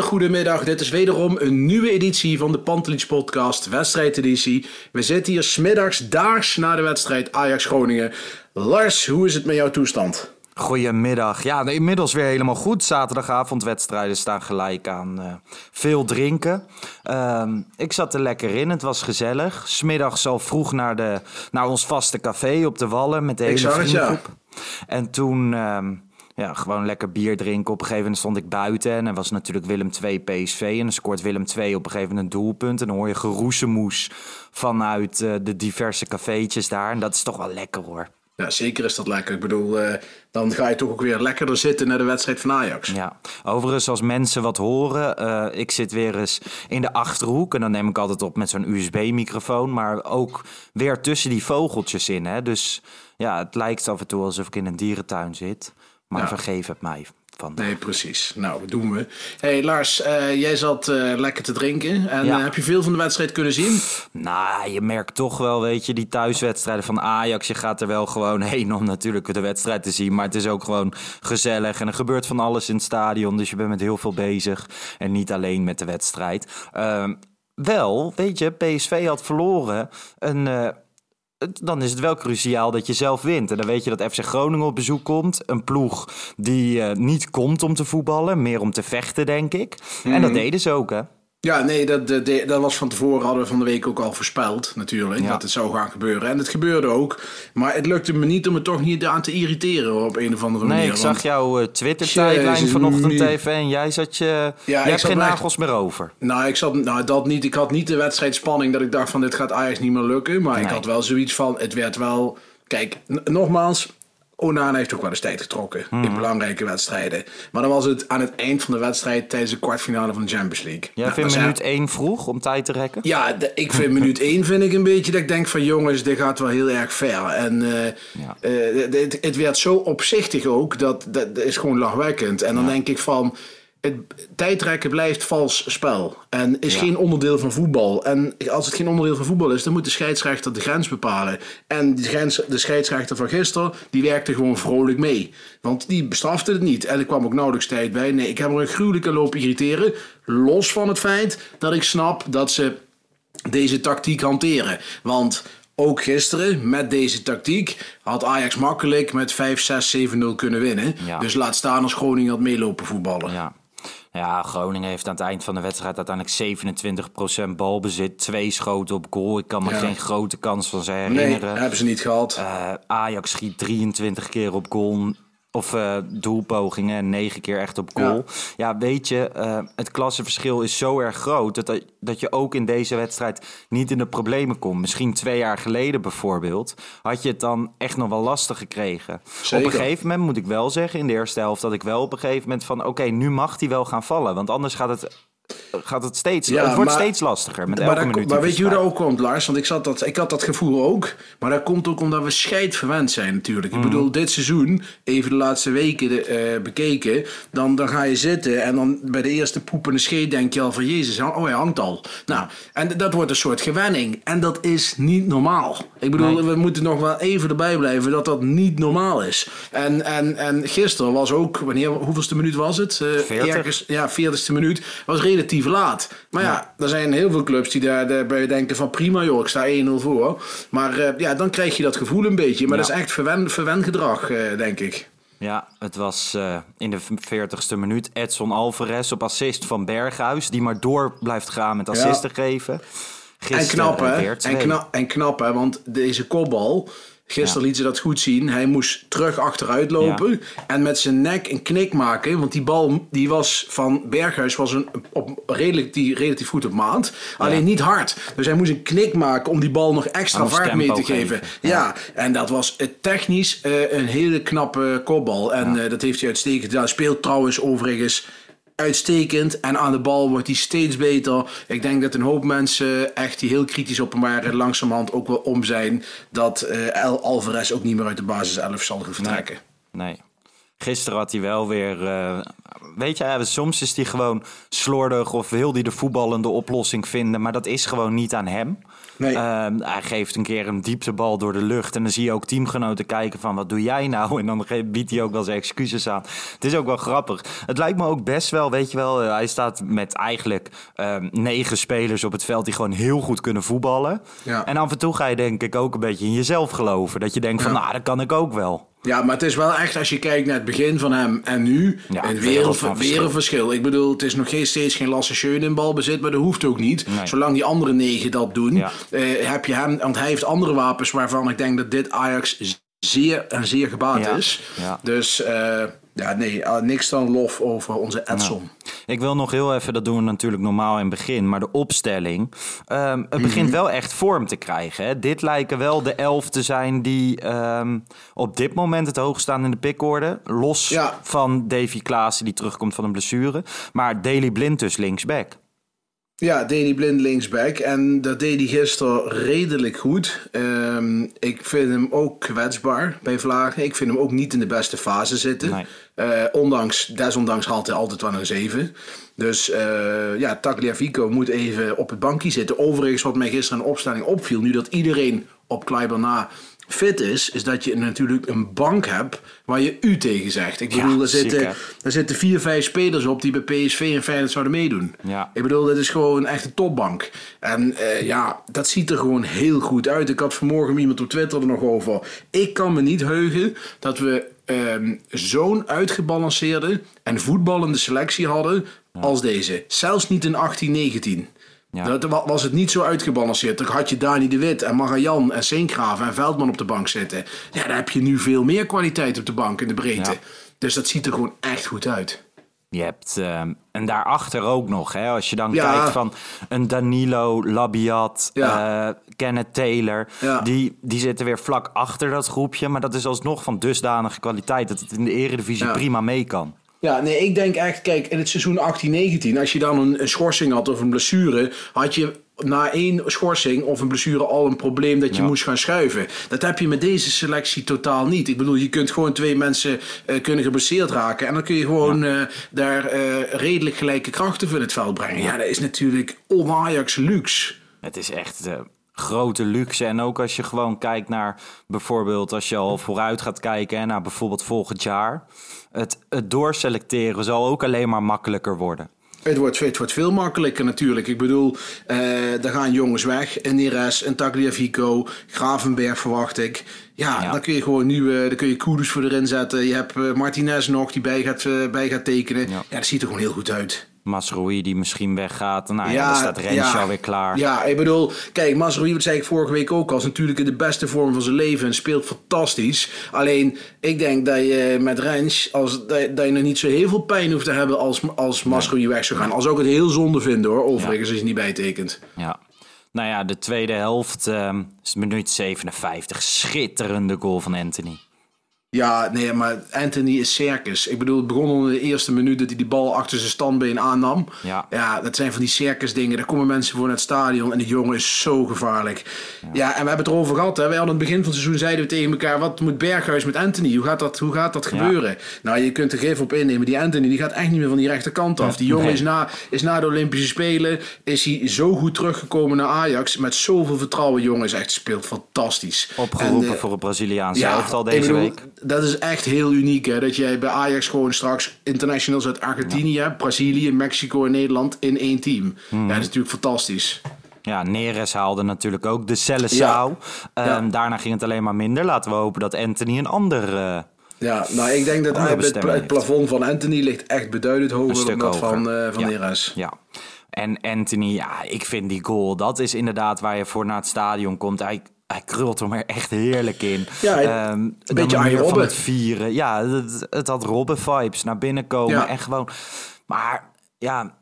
Hele goede middag. Dit is wederom een nieuwe editie van de Pantelich Podcast, wedstrijdeditie. We zitten hier smiddags daags na de wedstrijd Ajax-Groningen. Lars, hoe is het met jouw toestand? Goedemiddag. Ja, inmiddels weer helemaal goed. Zaterdagavondwedstrijden staan gelijk aan eh, veel drinken. Ehm, ik zat er lekker in, het was gezellig. Smiddags al vroeg naar, de, naar ons vaste café op de Wallen met de hele ja. vriendengroep. En toen ehm, ja, gewoon lekker bier drinken. Op een gegeven moment stond ik buiten en er was natuurlijk Willem 2 PSV. En dan scoort Willem 2 op een gegeven moment een doelpunt. En dan hoor je geroezemoes vanuit eh, de diverse cafeetjes daar. En dat is toch wel lekker hoor. Ja, zeker is dat lekker. Ik bedoel, eh, dan ga je toch ook weer lekkerder zitten naar de wedstrijd van Ajax. Ja, overigens als mensen wat horen, eh, ik zit weer eens in de achterhoek en dan neem ik altijd op met zo'n USB-microfoon, maar ook weer tussen die vogeltjes in. Hè? Dus ja, het lijkt af en toe alsof ik in een dierentuin zit, maar Ja. vergeef het mij. Van. Nee, precies. Nou, dat doen we. hey, Lars, eh, jij zat eh, lekker te drinken. En Ja. eh, heb je veel van de wedstrijd kunnen zien? Nou, je merkt toch wel, weet je, die thuiswedstrijden van Ajax. Je gaat er wel gewoon heen om natuurlijk de wedstrijd te zien. Maar het is ook gewoon gezellig. En er gebeurt van alles in het stadion. Dus je bent met heel veel bezig. En niet alleen met de wedstrijd. Ehm, wel, weet je, PSV had verloren. Een. Dan is het wel cruciaal dat je zelf wint. En dan weet je dat FC Groningen op bezoek komt. Een ploeg die eh, niet komt om te voetballen, meer om te vechten, denk ik. En dat deden ze ook, hè? Ja, nee, dat, dat, dat was van tevoren, hadden we van de week ook al voorspeld, natuurlijk, Ja. dat het zou gaan gebeuren. En het gebeurde ook. Maar het lukte me niet om het toch niet aan te irriteren op een of andere manier. Nee, ik zag jouw eh, Twitter-tijdlijn vanochtend nu- even en jij zat je... Ja, jij ik hebt geen me echt- nagels meer over. Nou, ik zat, nou, dat niet. Ik had niet de wedstrijdspanning dat ik dacht van dit gaat Ajax niet meer lukken. Maar ik had wel zoiets van, het werd wel... Kijk, nogmaals, Onana heeft ook wel eens tijd getrokken Mhm. in belangrijke wedstrijden. Maar dan was het aan het eind van de wedstrijd tijdens de kwartfinale van de Champions League. Jij Nou, vindt minuut één vroeg om tijd te rekken? Ja, de- ik vind minuut 1 vind ik een beetje dat ik denk van jongens, dit gaat wel heel erg ver. En eh, Ja. eh, het, het werd zo opzichtig ook, dat, dat, dat is gewoon lachwekkend. En dan denk ik van, het, tijdrekken blijft vals spel. En is geen onderdeel van voetbal. En als het geen onderdeel van voetbal is, dan moet de scheidsrechter de grens bepalen. En die grens, de scheidsrechter van gisteren, die werkte gewoon vrolijk mee. Want die bestrafte het niet. En er kwam ook nauwelijks tijd bij. Nee, ik heb er een gruwelijke lopen irriteren. Los van het feit dat ik snap dat ze deze tactiek hanteren. Want ook gisteren, met deze tactiek, had Ajax makkelijk met 5, 6, 7-0 kunnen winnen. Ja. Dus laat staan als Groningen had meelopen voetballen. Ja. Ja, Groningen heeft aan het eind van de wedstrijd uiteindelijk 27% balbezit. Twee schoten op goal. Ik kan me Ja. geen grote kans van ze Nee, herinneren. hebben ze niet gehad. Eh, Ajax schiet 23 keer op goal. Of eh, doelpogingen en negen keer echt op goal. Ja, weet je, eh, het klassenverschil is zo erg groot... Dat, dat je ook in deze wedstrijd niet in de problemen komt. Misschien twee jaar geleden bijvoorbeeld... had je het dan echt nog wel lastig gekregen. Zeker. Op een gegeven moment moet ik wel zeggen... in de eerste helft dat ik wel op een gegeven moment van... oké, nu mag hij wel gaan vallen. Want anders gaat het gaat het steeds... Ja, het wordt maar- steeds lastiger met Maar, elke dat, minuut. maar weet je hoe dat ook komt, Lars? Want ik, zat dat, ik had dat gevoel ook. Maar dat komt ook omdat we scheid verwend zijn natuurlijk. Mhm. Ik bedoel, dit seizoen, even de laatste weken de, eh, bekeken. Dan, dan ga je zitten en dan bij de eerste poepende scheet denk je al van... Jezus, oh hij hangt al. Nou, en dat wordt een soort gewenning. En dat is niet normaal. Ik bedoel, Nee. we moeten nog wel even erbij blijven dat dat niet normaal is. En, en, en gisteren was ook, wanneer, hoeveelste minuut was het? Eh, 40. ergens- ja, 40ste minuut. Was relatief laat. Maar ja, er zijn heel veel clubs die daar, daarbij denken van prima joh, ik sta 1-0 voor. Maar eh, ja, dan krijg je dat gevoel een beetje. Maar Ja. dat is echt verwen, verwend gedrag, eh, denk ik. Ja, het was eh, in de 40ste minuut Edson Alvarez op assist van Berghuis. Die maar door blijft gaan met assisten geven. En Gisteren knap hè? weer En, knap, en knap hè, want deze kopbal... Gisteren Ja. liet ze dat goed zien. Hij moest terug achteruit lopen. En met zijn nek een knik maken. Want die bal die was van Berghuis was een, op, redelijk, die, relatief goed op maat. Alleen niet hard. Dus hij moest een knik maken om die bal nog extra vaart mee te geven. Ja. en dat was eh, technisch eh, een hele knappe kopbal. En eh, dat heeft hij uitstekend gedaan. Speelt trouwens overigens uitstekend. En aan de bal wordt hij steeds beter. Ik denk dat een hoop mensen echt die heel kritisch op hem waren... langzamerhand ook wel om zijn... dat El Alvarez ook niet meer uit de basis 11 zal vertrekken. Nee. Gisteren had hij wel weer. eh, weet je, soms is hij gewoon slordig of wil hij de voetballende oplossing vinden. Maar dat is gewoon niet aan hem. Nee. Ehm, hij geeft een keer een dieptebal door de lucht. En dan zie je ook teamgenoten kijken van wat doe jij nou? En dan biedt hij ook wel zijn excuses aan. Het is ook wel grappig. Het lijkt me ook best wel, weet je wel. eh, hij staat met eigenlijk ehm, negen spelers op het veld die gewoon heel goed kunnen voetballen. Ja. En af en toe ga je denk ik ook een beetje in jezelf geloven. Dat je denkt van nou, dat kan ik ook wel. Ja, maar het is wel echt, als je kijkt naar het begin van hem en nu, Ja, een wereld weer verschil. een verschil. Ik bedoel, het is nog geen, steeds geen Lasse in balbezit, maar dat hoeft ook niet. Nee. Zolang die andere negen dat doen, Ja. eh, heb je hem, want hij heeft andere wapens waarvan ik denk dat dit Ajax zeer en zeer gebaat Ja. is. Ja. Dus eh, ja, nee, eh, niks dan lof over onze Edson. Ik wil nog heel even, dat doen we natuurlijk normaal in het begin, maar de opstelling. ehm, het Mhm. begint wel echt vorm te krijgen. Hè? Dit lijken wel de elf te zijn die ehm, op dit moment het hoogst staan in de pickorde. Los van Davy Klaassen die terugkomt van een blessure. Maar Daily Blind dus linksback. Ja, Danny Blind linksback. En dat deed hij gisteren redelijk goed. Ehm, ik vind hem ook kwetsbaar bij Vlagen. Ik vind hem ook niet in de beste fase zitten. Nee. Eh, ondanks, desondanks haalt hij altijd wel een 7. Dus eh ja, Tagliafico moet even op het bankje zitten. Overigens, wat mij gisteren in de opstelling opviel... nu dat iedereen op Kleiber na fit is... is dat je natuurlijk een bank hebt waar je u tegen zegt. Ik Ja, bedoel, er ziek, zitten, er zitten vier, vijf spelers op... die bij PSV en Feyenoord zouden meedoen. Ja. Ik bedoel, dit is gewoon echt een topbank. En eh, ja, dat ziet er gewoon heel goed uit. Ik had vanmorgen iemand op Twitter er nog over. Ik kan me niet heugen dat we ehm, zo'n uitgebalanceerde en voetballende selectie hadden als deze. Zelfs niet in 18, 19. Ja. Dat wa- was het niet zo uitgebalanceerd. Dan had je Dani de Wit en Magajan en Seengraven en Veldman op de bank zitten. Ja, dan heb je nu veel meer kwaliteit op de bank in de breedte. Ja. Dus dat ziet er gewoon echt goed uit. Je hebt, ehm, en daarachter ook nog, hè, als je dan Ja. kijkt van een Danilo, Labiat, Ja. eh, Kenneth Taylor. Ja. Die, die zitten weer vlak achter dat groepje. Maar dat is alsnog van dusdanige kwaliteit dat het in de eredivisie prima mee kan. Ja, nee, ik denk echt, kijk, in het seizoen 18-19, als je dan een, een schorsing had of een blessure, had je na één schorsing of een blessure al een probleem dat je Ja. moest gaan schuiven. Dat heb je met deze selectie totaal niet. Ik bedoel, je kunt gewoon twee mensen eh, kunnen geblesseerd raken en dan kun je gewoon eh, daar eh, redelijk gelijke krachten voor in het veld brengen. Ja, dat is natuurlijk on-Ajax luxe. Het is echt grote luxe. En ook als je gewoon kijkt naar bijvoorbeeld als je al vooruit gaat kijken hè, naar bijvoorbeeld volgend jaar. Het, het doorselecteren zal ook alleen maar makkelijker worden. Het wordt, het wordt veel makkelijker natuurlijk. Ik bedoel, eh er gaan jongens weg. Een Neres, een Tagliafico, Gravenberg verwacht ik. Ja, Ja. dan kun je gewoon eh, dan kun je Kudus voor erin zetten. Je hebt eh, Martinez nog die bij gaat, eh, bij gaat tekenen. Ja. Ja. dat ziet er gewoon heel goed uit. Masroei die misschien weggaat. Nou ja, dan staat ja. alweer klaar. Ja, ik bedoel, kijk, Mazraoui, dat zei ik vorige week ook al, is natuurlijk in de beste vorm van zijn leven en speelt fantastisch. Alleen, ik denk dat je met Rens, als, dat, dat je nog niet zo heel veel pijn hoeft te hebben als, als weg zou gaan. Als ook het heel zonde vinden hoor, overigens, als je niet bijtekent. Ja. Nou ja, de tweede helft, ehm, is minuut 57. Schitterende goal van Anthony. Ja, nee, maar Anthony is circus. Ik bedoel, het begon al in de eerste minuut dat hij die bal achter zijn standbeen aannam. Ja. ja, dat zijn van die circus dingen. Daar komen mensen voor naar het stadion en die jongen is zo gevaarlijk. Ja, en we hebben het erover gehad. Hè. Wij hadden aan het begin van het seizoen zeiden we tegen elkaar, wat moet Berghuis met Anthony? Hoe gaat dat, hoe gaat dat gebeuren? Nou, je kunt er geef op innemen. Die Anthony die gaat echt niet meer van die rechterkant af. Die jongen Nee. is, na, is na de Olympische Spelen is hij zo goed teruggekomen naar Ajax. Met zoveel vertrouwen, jongen. Is echt speelt fantastisch. Opgeroepen En, eh, voor het Braziliaanse ja, elftal ik deze bedoel, week. Dat is echt heel uniek, hè? Dat jij bij Ajax gewoon straks internationals uit Argentinië, Brazilië, Mexico en Nederland in één team. Hmm. Ja, dat is natuurlijk fantastisch. Ja, Neres haalde natuurlijk ook de Seleção. Ehm. Daarna ging het alleen maar minder. Laten we hopen dat Anthony een ander... eh, Ja, nou, ik denk dat het, het plafond van Anthony ligt echt beduidend hoger dan dat van, eh van. Neres. Ja. En Anthony, ja, ik vind die goal, dat is inderdaad waar je voor naar het stadion komt. Hij, hij krult hem er echt heerlijk in. Ja, Ehm, een beetje van Robben. het vieren. Ja, het, het had Robben-vibes. Naar binnen komen Ja. en gewoon... Maar ja,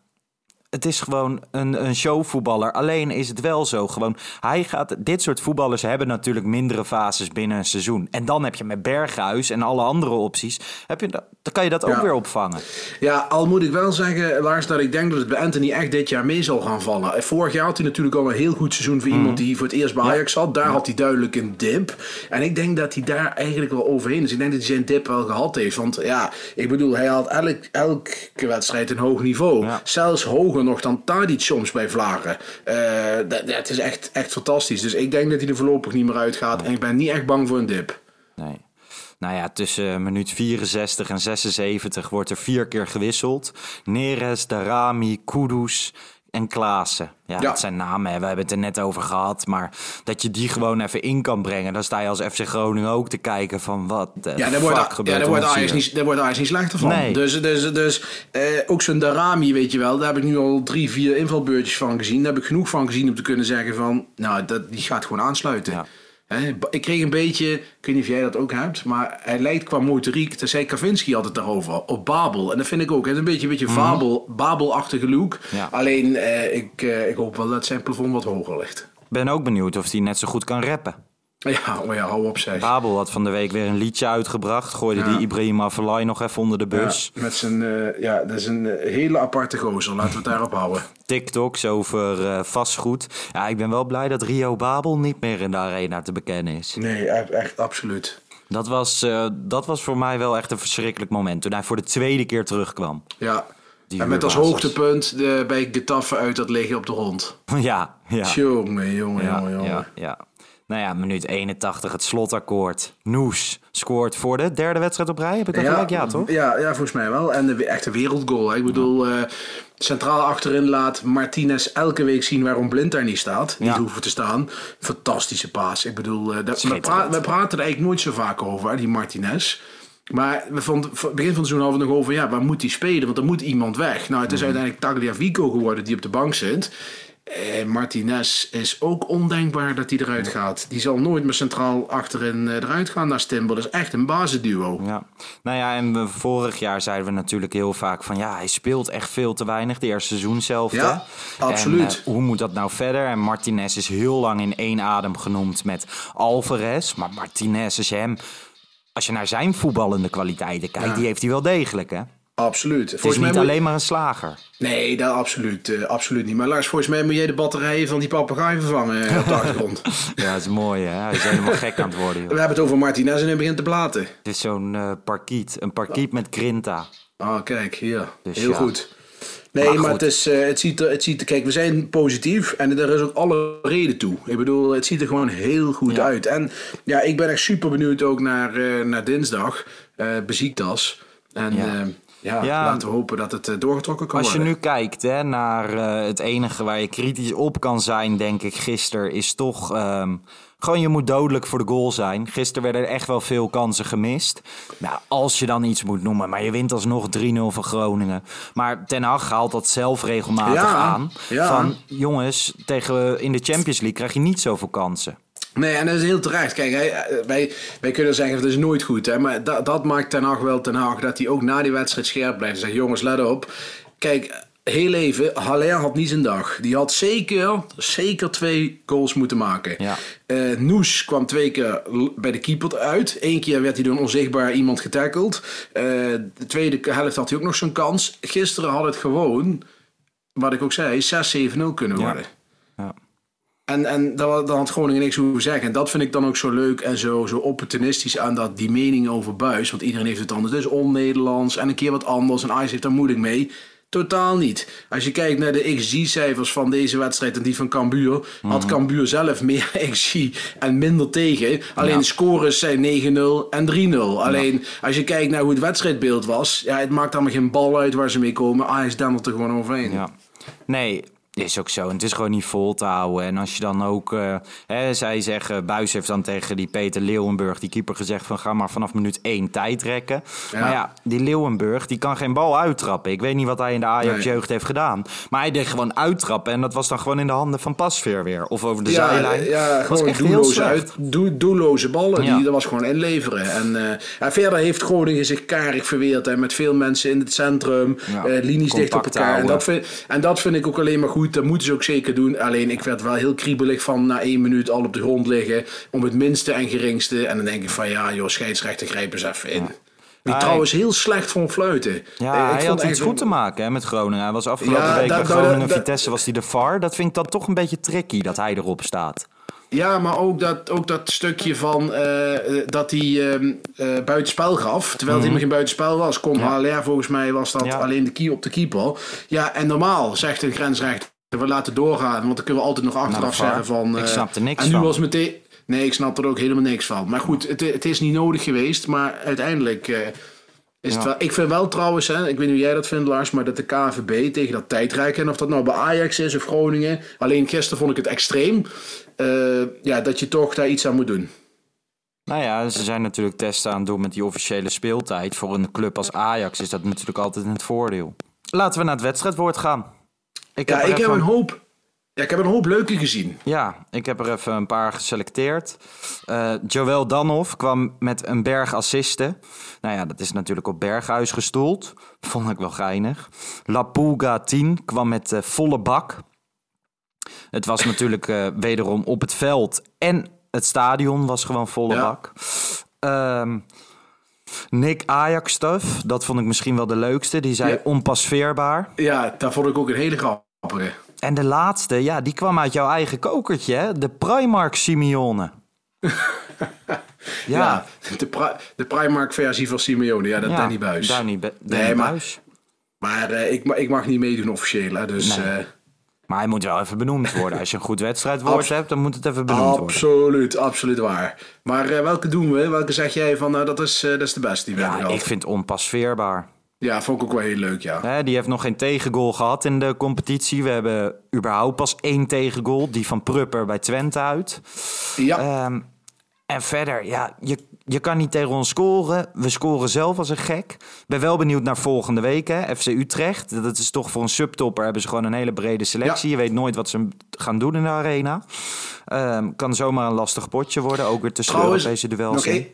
het is gewoon een, een showvoetballer. Alleen is het wel zo. Gewoon, hij gaat, dit soort voetballers hebben natuurlijk mindere fases binnen een seizoen. En dan heb je met Berghuis en alle andere opties. Heb je, dan kan je dat ook Ja. weer opvangen. Ja, al moet ik wel zeggen, Lars, dat ik denk dat het bij Anthony echt dit jaar mee zal gaan vallen. Vorig jaar had hij natuurlijk al een heel goed seizoen voor iemand die voor het eerst bij Ajax zat. Daar had hij duidelijk een dip. En ik denk dat hij daar eigenlijk wel overheen is. Ik denk dat hij zijn dip wel gehad heeft. Want ja, ik bedoel, hij had elk, elke wedstrijd een hoog niveau. Zelfs hoger nog dan Tadic soms bij Vlagen. Eh, dat, dat is echt, echt fantastisch. Dus ik denk dat hij er voorlopig niet meer uitgaat. En ik ben niet echt bang voor een dip. Nee. Nou ja, tussen minuut 64 en 76 wordt er vier keer gewisseld. Neres, Darami, Kudus en Klaassen. Ja, Ja. dat zijn namen, hè. we hebben het er net over gehad. Maar dat je die gewoon even in kan brengen... dan sta je als FC Groningen ook te kijken van wat Ja, daar fuck wordt, gebeurt ja, daar er wordt, Ajax niet, daar wordt Ajax niet slechter van. Nee. Dus, dus, dus eh, ook zo'n Darami, weet je wel, daar heb ik nu al drie, vier invalbeurtjes van gezien. Daar heb ik genoeg van gezien om te kunnen zeggen van, nou, dat, die gaat gewoon aansluiten. Ja. Ik kreeg een beetje, ik weet niet of jij dat ook hebt, maar hij lijkt qua motoriek, dat zei Kavinski altijd daarover, op Babel. En dat vind ik ook, het is een beetje een beetje Babel, Babel-achtige look. Mhm. Ja. Alleen, eh, ik, eh, ik hoop wel dat zijn plafond wat hoger ligt. Ik ben ook benieuwd of hij net zo goed kan rappen. Ja, oh ja, hou op zeg. Babel had van de week weer een liedje uitgebracht. Gooide Ja. die Ibrahim Afellay nog even onder de bus. Ja, met zijn, eh, ja, dat is een eh, hele aparte gozer, laten we het daarop houden. TikToks over eh, vastgoed. Ja, ik ben wel blij dat Rio Babel niet meer in de arena te bekennen is. Nee, echt, echt absoluut. Dat was, dat was voor mij wel echt een verschrikkelijk moment. Toen hij voor de tweede keer terugkwam. Ja. Die en met als hoogtepunt de, bij Getafe uit dat liggen op de grond. ja, ja. Jongen, jongen, ja, jongen, jongen. ja, ja. Nou ja, minuut 81, het slotakkoord. Noes scoort voor de derde wedstrijd op rij. Heb ik dat gelijk? Ja, toch? Ja, ja, volgens mij wel. En de echte wereldgoal. hè. Ik bedoel, eh, centraal achterin laat Martinez elke week zien waarom Blind daar niet staat. Niet Ja. hoeven te staan. Fantastische paas. Ik bedoel, eh, dat, we, Schitterend. pra- we praten er eigenlijk nooit zo vaak over, hè, die Martinez. Maar we vonden, begin van het seizoen hadden we nog over, ja, waar moet hij spelen? Want er moet iemand weg. Nou, het is uiteindelijk Tagliafico geworden die op de bank zit. Eh, Martinez is ook ondenkbaar dat hij eruit gaat. Die zal nooit meer centraal achterin eh, eruit gaan naar Stimble. Dat is echt een basisduo. Ja. Nou ja, en we, vorig jaar zeiden we natuurlijk heel vaak van... ja, hij speelt echt veel te weinig, de eerste seizoen zelf. Ja, hè? absoluut. En, eh, hoe moet dat nou verder? En Martinez is heel lang in één adem genoemd met Alvarez. Maar Martinez, als je hem... Als je naar zijn voetballende kwaliteiten kijkt, Ja. die heeft hij wel degelijk, hè? Absoluut. Het is niet moet- alleen maar een slager. Nee, dat absoluut, eh, absoluut niet. Maar Lars, volgens mij moet jij de batterijen van die papegaai vervangen eh, op de achtergrond. Ja, dat is mooi, hè? Hij is helemaal gek aan het worden, joh. We hebben het over Martinez en hij begint te blaten. Het is zo'n parkiet. Een parkiet met grinta. Ah, kijk, hier. Dus Heel ja. goed. Nee, Maar het, is, het, ziet er, het ziet er... Kijk, we zijn positief en er is ook alle reden toe. Ik bedoel, het ziet er gewoon heel goed Ja. uit. En ja, ik ben echt super benieuwd ook naar, naar dinsdag. eh Beziektas. En Ja. Ja. ja, laten we hopen dat het eh, doorgetrokken kan Als je worden. nu kijkt hè, naar eh, het enige waar je kritisch op kan zijn, denk ik, gisteren, is toch ehm, gewoon je moet dodelijk voor de goal zijn. Gisteren werden er echt wel veel kansen gemist. Nou, als je dan iets moet noemen, maar je wint alsnog 3-0 van Groningen. Maar Ten Hag haalt dat zelf regelmatig Ja, aan. ja. Van jongens, tegen, in de Champions League krijg je niet zoveel kansen. Nee, en dat is heel terecht. Kijk, hij, eh, wij, wij kunnen zeggen dat is nooit goed. Hè? Maar dat, dat maakt Ten Hag wel Ten Hag. Dat hij ook na die wedstrijd scherp blijft. En zegt, jongens, let op. Kijk, heel even, Haller had niet zijn dag. Die had zeker, zeker twee goals moeten maken. Ja. Eh, Noes kwam twee keer bij de keeper uit. Eén keer werd hij door een onzichtbaar iemand getackeld. Eh, de tweede helft had hij ook nog zo'n kans. Gisteren had het gewoon, wat ik ook zei, 6-7-0 kunnen worden. Ja. En, en dan, dan had Groningen niks hoeven zeggen. En dat vind ik dan ook zo leuk en zo, zo opportunistisch aan dat, die mening over Buis. Want iedereen heeft het anders. Is on-Nederlands en een keer wat anders. En Ajax heeft daar moeilijk mee. Totaal niet. Als je kijkt naar de XG-cijfers van deze wedstrijd en die van Cambuur, had Cambuur zelf meer XG en minder tegen. Alleen Ja. de scores zijn 9-0 en 3-0. Alleen als je kijkt naar hoe het wedstrijdbeeld was, ja, het maakt allemaal geen bal uit waar ze mee komen. Ajax dendert er gewoon overheen. Ja. Nee, is ook zo. En het is gewoon niet vol te houden. En als je dan ook... eh, hè, zij zeggen... Buis heeft dan tegen die Peter Leeuwenburg, die keeper, gezegd van... ga maar vanaf minuut één tijd rekken. Ja. Maar ja, die Leeuwenburg, die kan geen bal uittrappen. Ik weet niet wat hij in de Ajax-jeugd heeft gedaan. Maar hij deed gewoon uittrappen. En dat was dan gewoon in de handen van Pasveer weer. Of over de zijlijn. Ja, Dat was gewoon echt doelloze, uit, doel- doelloze ballen. Ja. Die, dat was gewoon inleveren. En, eh, en verder heeft Groningen zich karig verweerd. Hè, met veel mensen in het centrum. Ja, eh, linies dicht op elkaar. En dat, vind, en dat vind ik ook alleen maar goed. Dat moeten ze ook zeker doen. Alleen ik werd wel heel kriebelig van na één minuut al op de grond liggen. Om het minste en geringste. En dan denk ik van ja joh, scheidsrechter grijp eens even in. Die Hij- trouwens heel slecht vond fluiten. Eh, Ja, ik hij vond had echt iets een- goed te maken hè, met Groningen. Hij was afgelopen Ja, week dat- bij dat- Groningen dat- Vitesse was hij de VAR. Dat vind ik dan toch een beetje tricky dat hij erop staat. Ja, maar ook dat, ook dat stukje van eh, eh, dat hij ehm eh, buitenspel gaf. Terwijl het helemaal geen buitenspel was. Kon HLR volgens mij was dat Mhm. Ja. alleen de key op de keeper. Ja, en normaal zegt een grensrechter, we laten doorgaan. Want dan kunnen we altijd nog achteraf zeggen van... Ik eh, snap er niks en nu van. was meteen... Nee, ik snap er ook helemaal niks van. Maar goed, het, het is niet nodig geweest. Maar uiteindelijk... eh, is het wel, ik vind wel trouwens, hè, ik weet niet hoe jij dat vindt Lars, maar dat de KVB tegen dat tijdrijken, en of dat nou bij Ajax is of Groningen, alleen gisteren vond ik het extreem, eh, ja, dat je toch daar iets aan moet doen. Nou ja, ze zijn natuurlijk testen aan het doen met die officiële speeltijd. Voor een club als Ajax is dat natuurlijk altijd een voordeel. Laten we naar het wedstrijdwoord gaan. Ik Ja, er ik heb een hoop, ja, ik heb een hoop leuke gezien. Ja, ik heb er even een paar geselecteerd. Eh Joël Danhoff kwam met een berg assisten. Nou ja, dat is natuurlijk op Berghuis gestoeld. Vond ik wel geinig. La Pulga 10 kwam met eh, volle bak. Het was natuurlijk eh, wederom op het veld. En het stadion was gewoon volle Ja. bak. Ehm, Nick Ajax stuff, dat vond ik misschien wel de leukste. Die zei Ja. onpasveerbaar. Ja, daar vond ik ook een hele grappige. En de laatste, ja, die kwam uit jouw eigen kokertje, hè? De Primark Simeone. ja, Ja, de, pri- de Primark versie van Simeone, ja, dat ja, Danny Buis. Danny, Nee, maar- Buis. Maar eh, ik, ma- ik mag niet meedoen officieel, hè, dus... Nee. eh, Maar hij moet wel even benoemd worden. Als je een goed wedstrijdwoord hebt, dan moet het even benoemd worden. absoluut, absoluut waar. Maar eh, welke doen we? Welke zeg jij van, nou, dat, is, dat is de beste die we hebben gehad? ik vind onpasveerbaar. Ja, vond ik ook wel heel leuk, ja. Hè, die heeft nog geen tegengoal gehad in de competitie. We hebben überhaupt pas één tegengoal. Die van Prupper bij Twente uit. Ja, Ehm, en verder, ja, je, je kan niet tegen ons scoren. We scoren zelf als een gek. Ben wel benieuwd naar volgende week, hè. FC Utrecht. Dat is toch voor een subtopper hebben ze gewoon een hele brede selectie. Je weet nooit wat ze gaan doen in de arena. Ehm, kan zomaar een lastig potje worden. Ook weer tussen trouwens, Europese duels. nog e-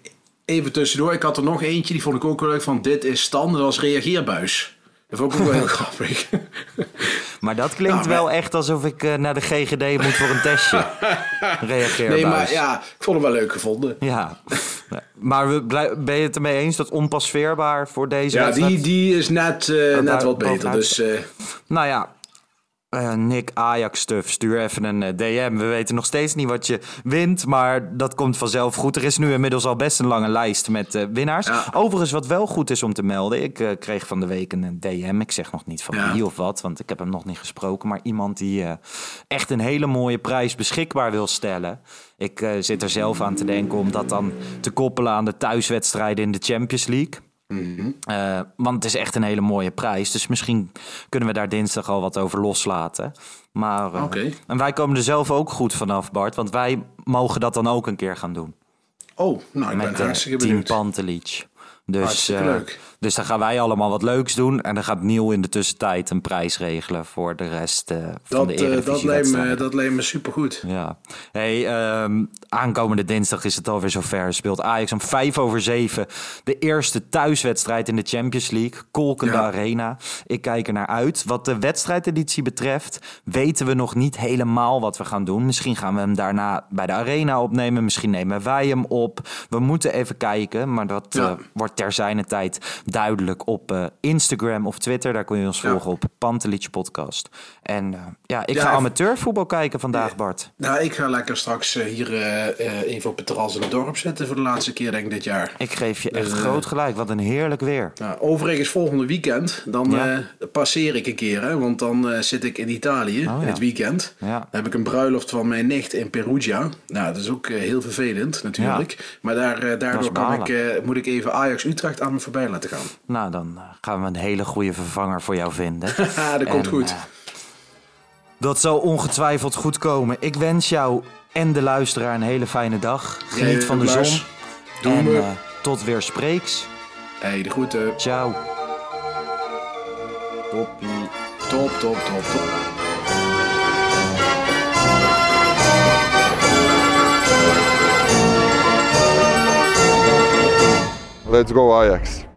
even tussendoor. Ik had er nog eentje, die vond ik ook wel leuk, van dit is Stan. Dat was reageerbuis. Dat vond ik ook wel heel grappig. Maar dat klinkt Nou, maar- wel echt alsof ik eh, naar de GGD moet voor een testje. Reageer Nee, maar ja, ik vond hem wel leuk gevonden. Ja, maar we ben je het ermee eens dat onpasveerbaar voor deze Ja, die, die is net, eh, net wat beter. bovenuit. Dus eh, Nou ja, eh, Nick Ajax stuff, stuur even een eh, DM. We weten nog steeds niet wat je wint, maar dat komt vanzelf goed. Er is nu inmiddels al best een lange lijst met eh, winnaars. Ja. Overigens, wat wel goed is om te melden. Ik eh, kreeg van de week een DM. Ik zeg nog niet van Ja. wie of wat, want ik heb hem nog niet gesproken. Maar iemand die echt een hele mooie prijs beschikbaar wil stellen. Ik zit er zelf aan te denken om dat dan te koppelen aan de thuiswedstrijden in de Champions League. Eh, want het is echt een hele mooie prijs. Dus misschien kunnen we daar dinsdag al wat over loslaten. Maar, eh. En wij komen er zelf ook goed vanaf, Bart. Want wij mogen dat dan ook een keer gaan doen. oh, nou, ik ben Met eh, hartstikke Team benieuwd. Pantelic. Dus, leuk. Dus dan gaan wij allemaal wat leuks doen. En dan gaat Niel in de tussentijd een prijs regelen voor de rest eh, van Dat, de eh, dat, lijkt me, dat lijkt me supergoed. Ja. Hey, ehm, aankomende dinsdag is het alweer zover. Speelt Ajax om vijf over zeven de eerste thuiswedstrijd in de Champions League. Kolkende Ja. Arena. Ik kijk er naar uit. Wat de wedstrijdeditie betreft weten we nog niet helemaal wat we gaan doen. Misschien gaan we hem daarna bij de Arena opnemen. Misschien nemen wij hem op. We moeten even kijken. Maar dat Ja. eh, wordt ter zijne tijd duidelijk op eh, Instagram of Twitter. Daar kun je ons Ja. volgen op Pantelich Podcast. En eh, ja, ik Ja, ga amateurvoetbal kijken vandaag, Bart. Nou, ik ga lekker straks eh, hier even op het terras in het dorp zitten voor de laatste keer, denk ik, dit jaar. Ik geef je echt Dus, groot gelijk. Wat een heerlijk weer. Nou, overigens, volgende weekend, dan passeer ik een keer, hè, want dan zit ik in Italië Oh, in het weekend. Dan heb ik een bruiloft van mijn nicht in Perugia. Nou, dat is ook heel vervelend natuurlijk. Maar daar, daardoor kan ik, moet ik even Ajax-Utrecht aan me voorbij laten gaan. Nou, dan eh, gaan we een hele goede vervanger voor jou vinden. Dat komt En, goed. eh, dat zal ongetwijfeld goed komen. Ik wens jou en de luisteraar een hele fijne dag. Geniet van de Lars, zon. Doen en we. eh, tot weer spreeks. hey, de groeten. Ciao. Toppie. Top, top, top, top. Let's go Ajax.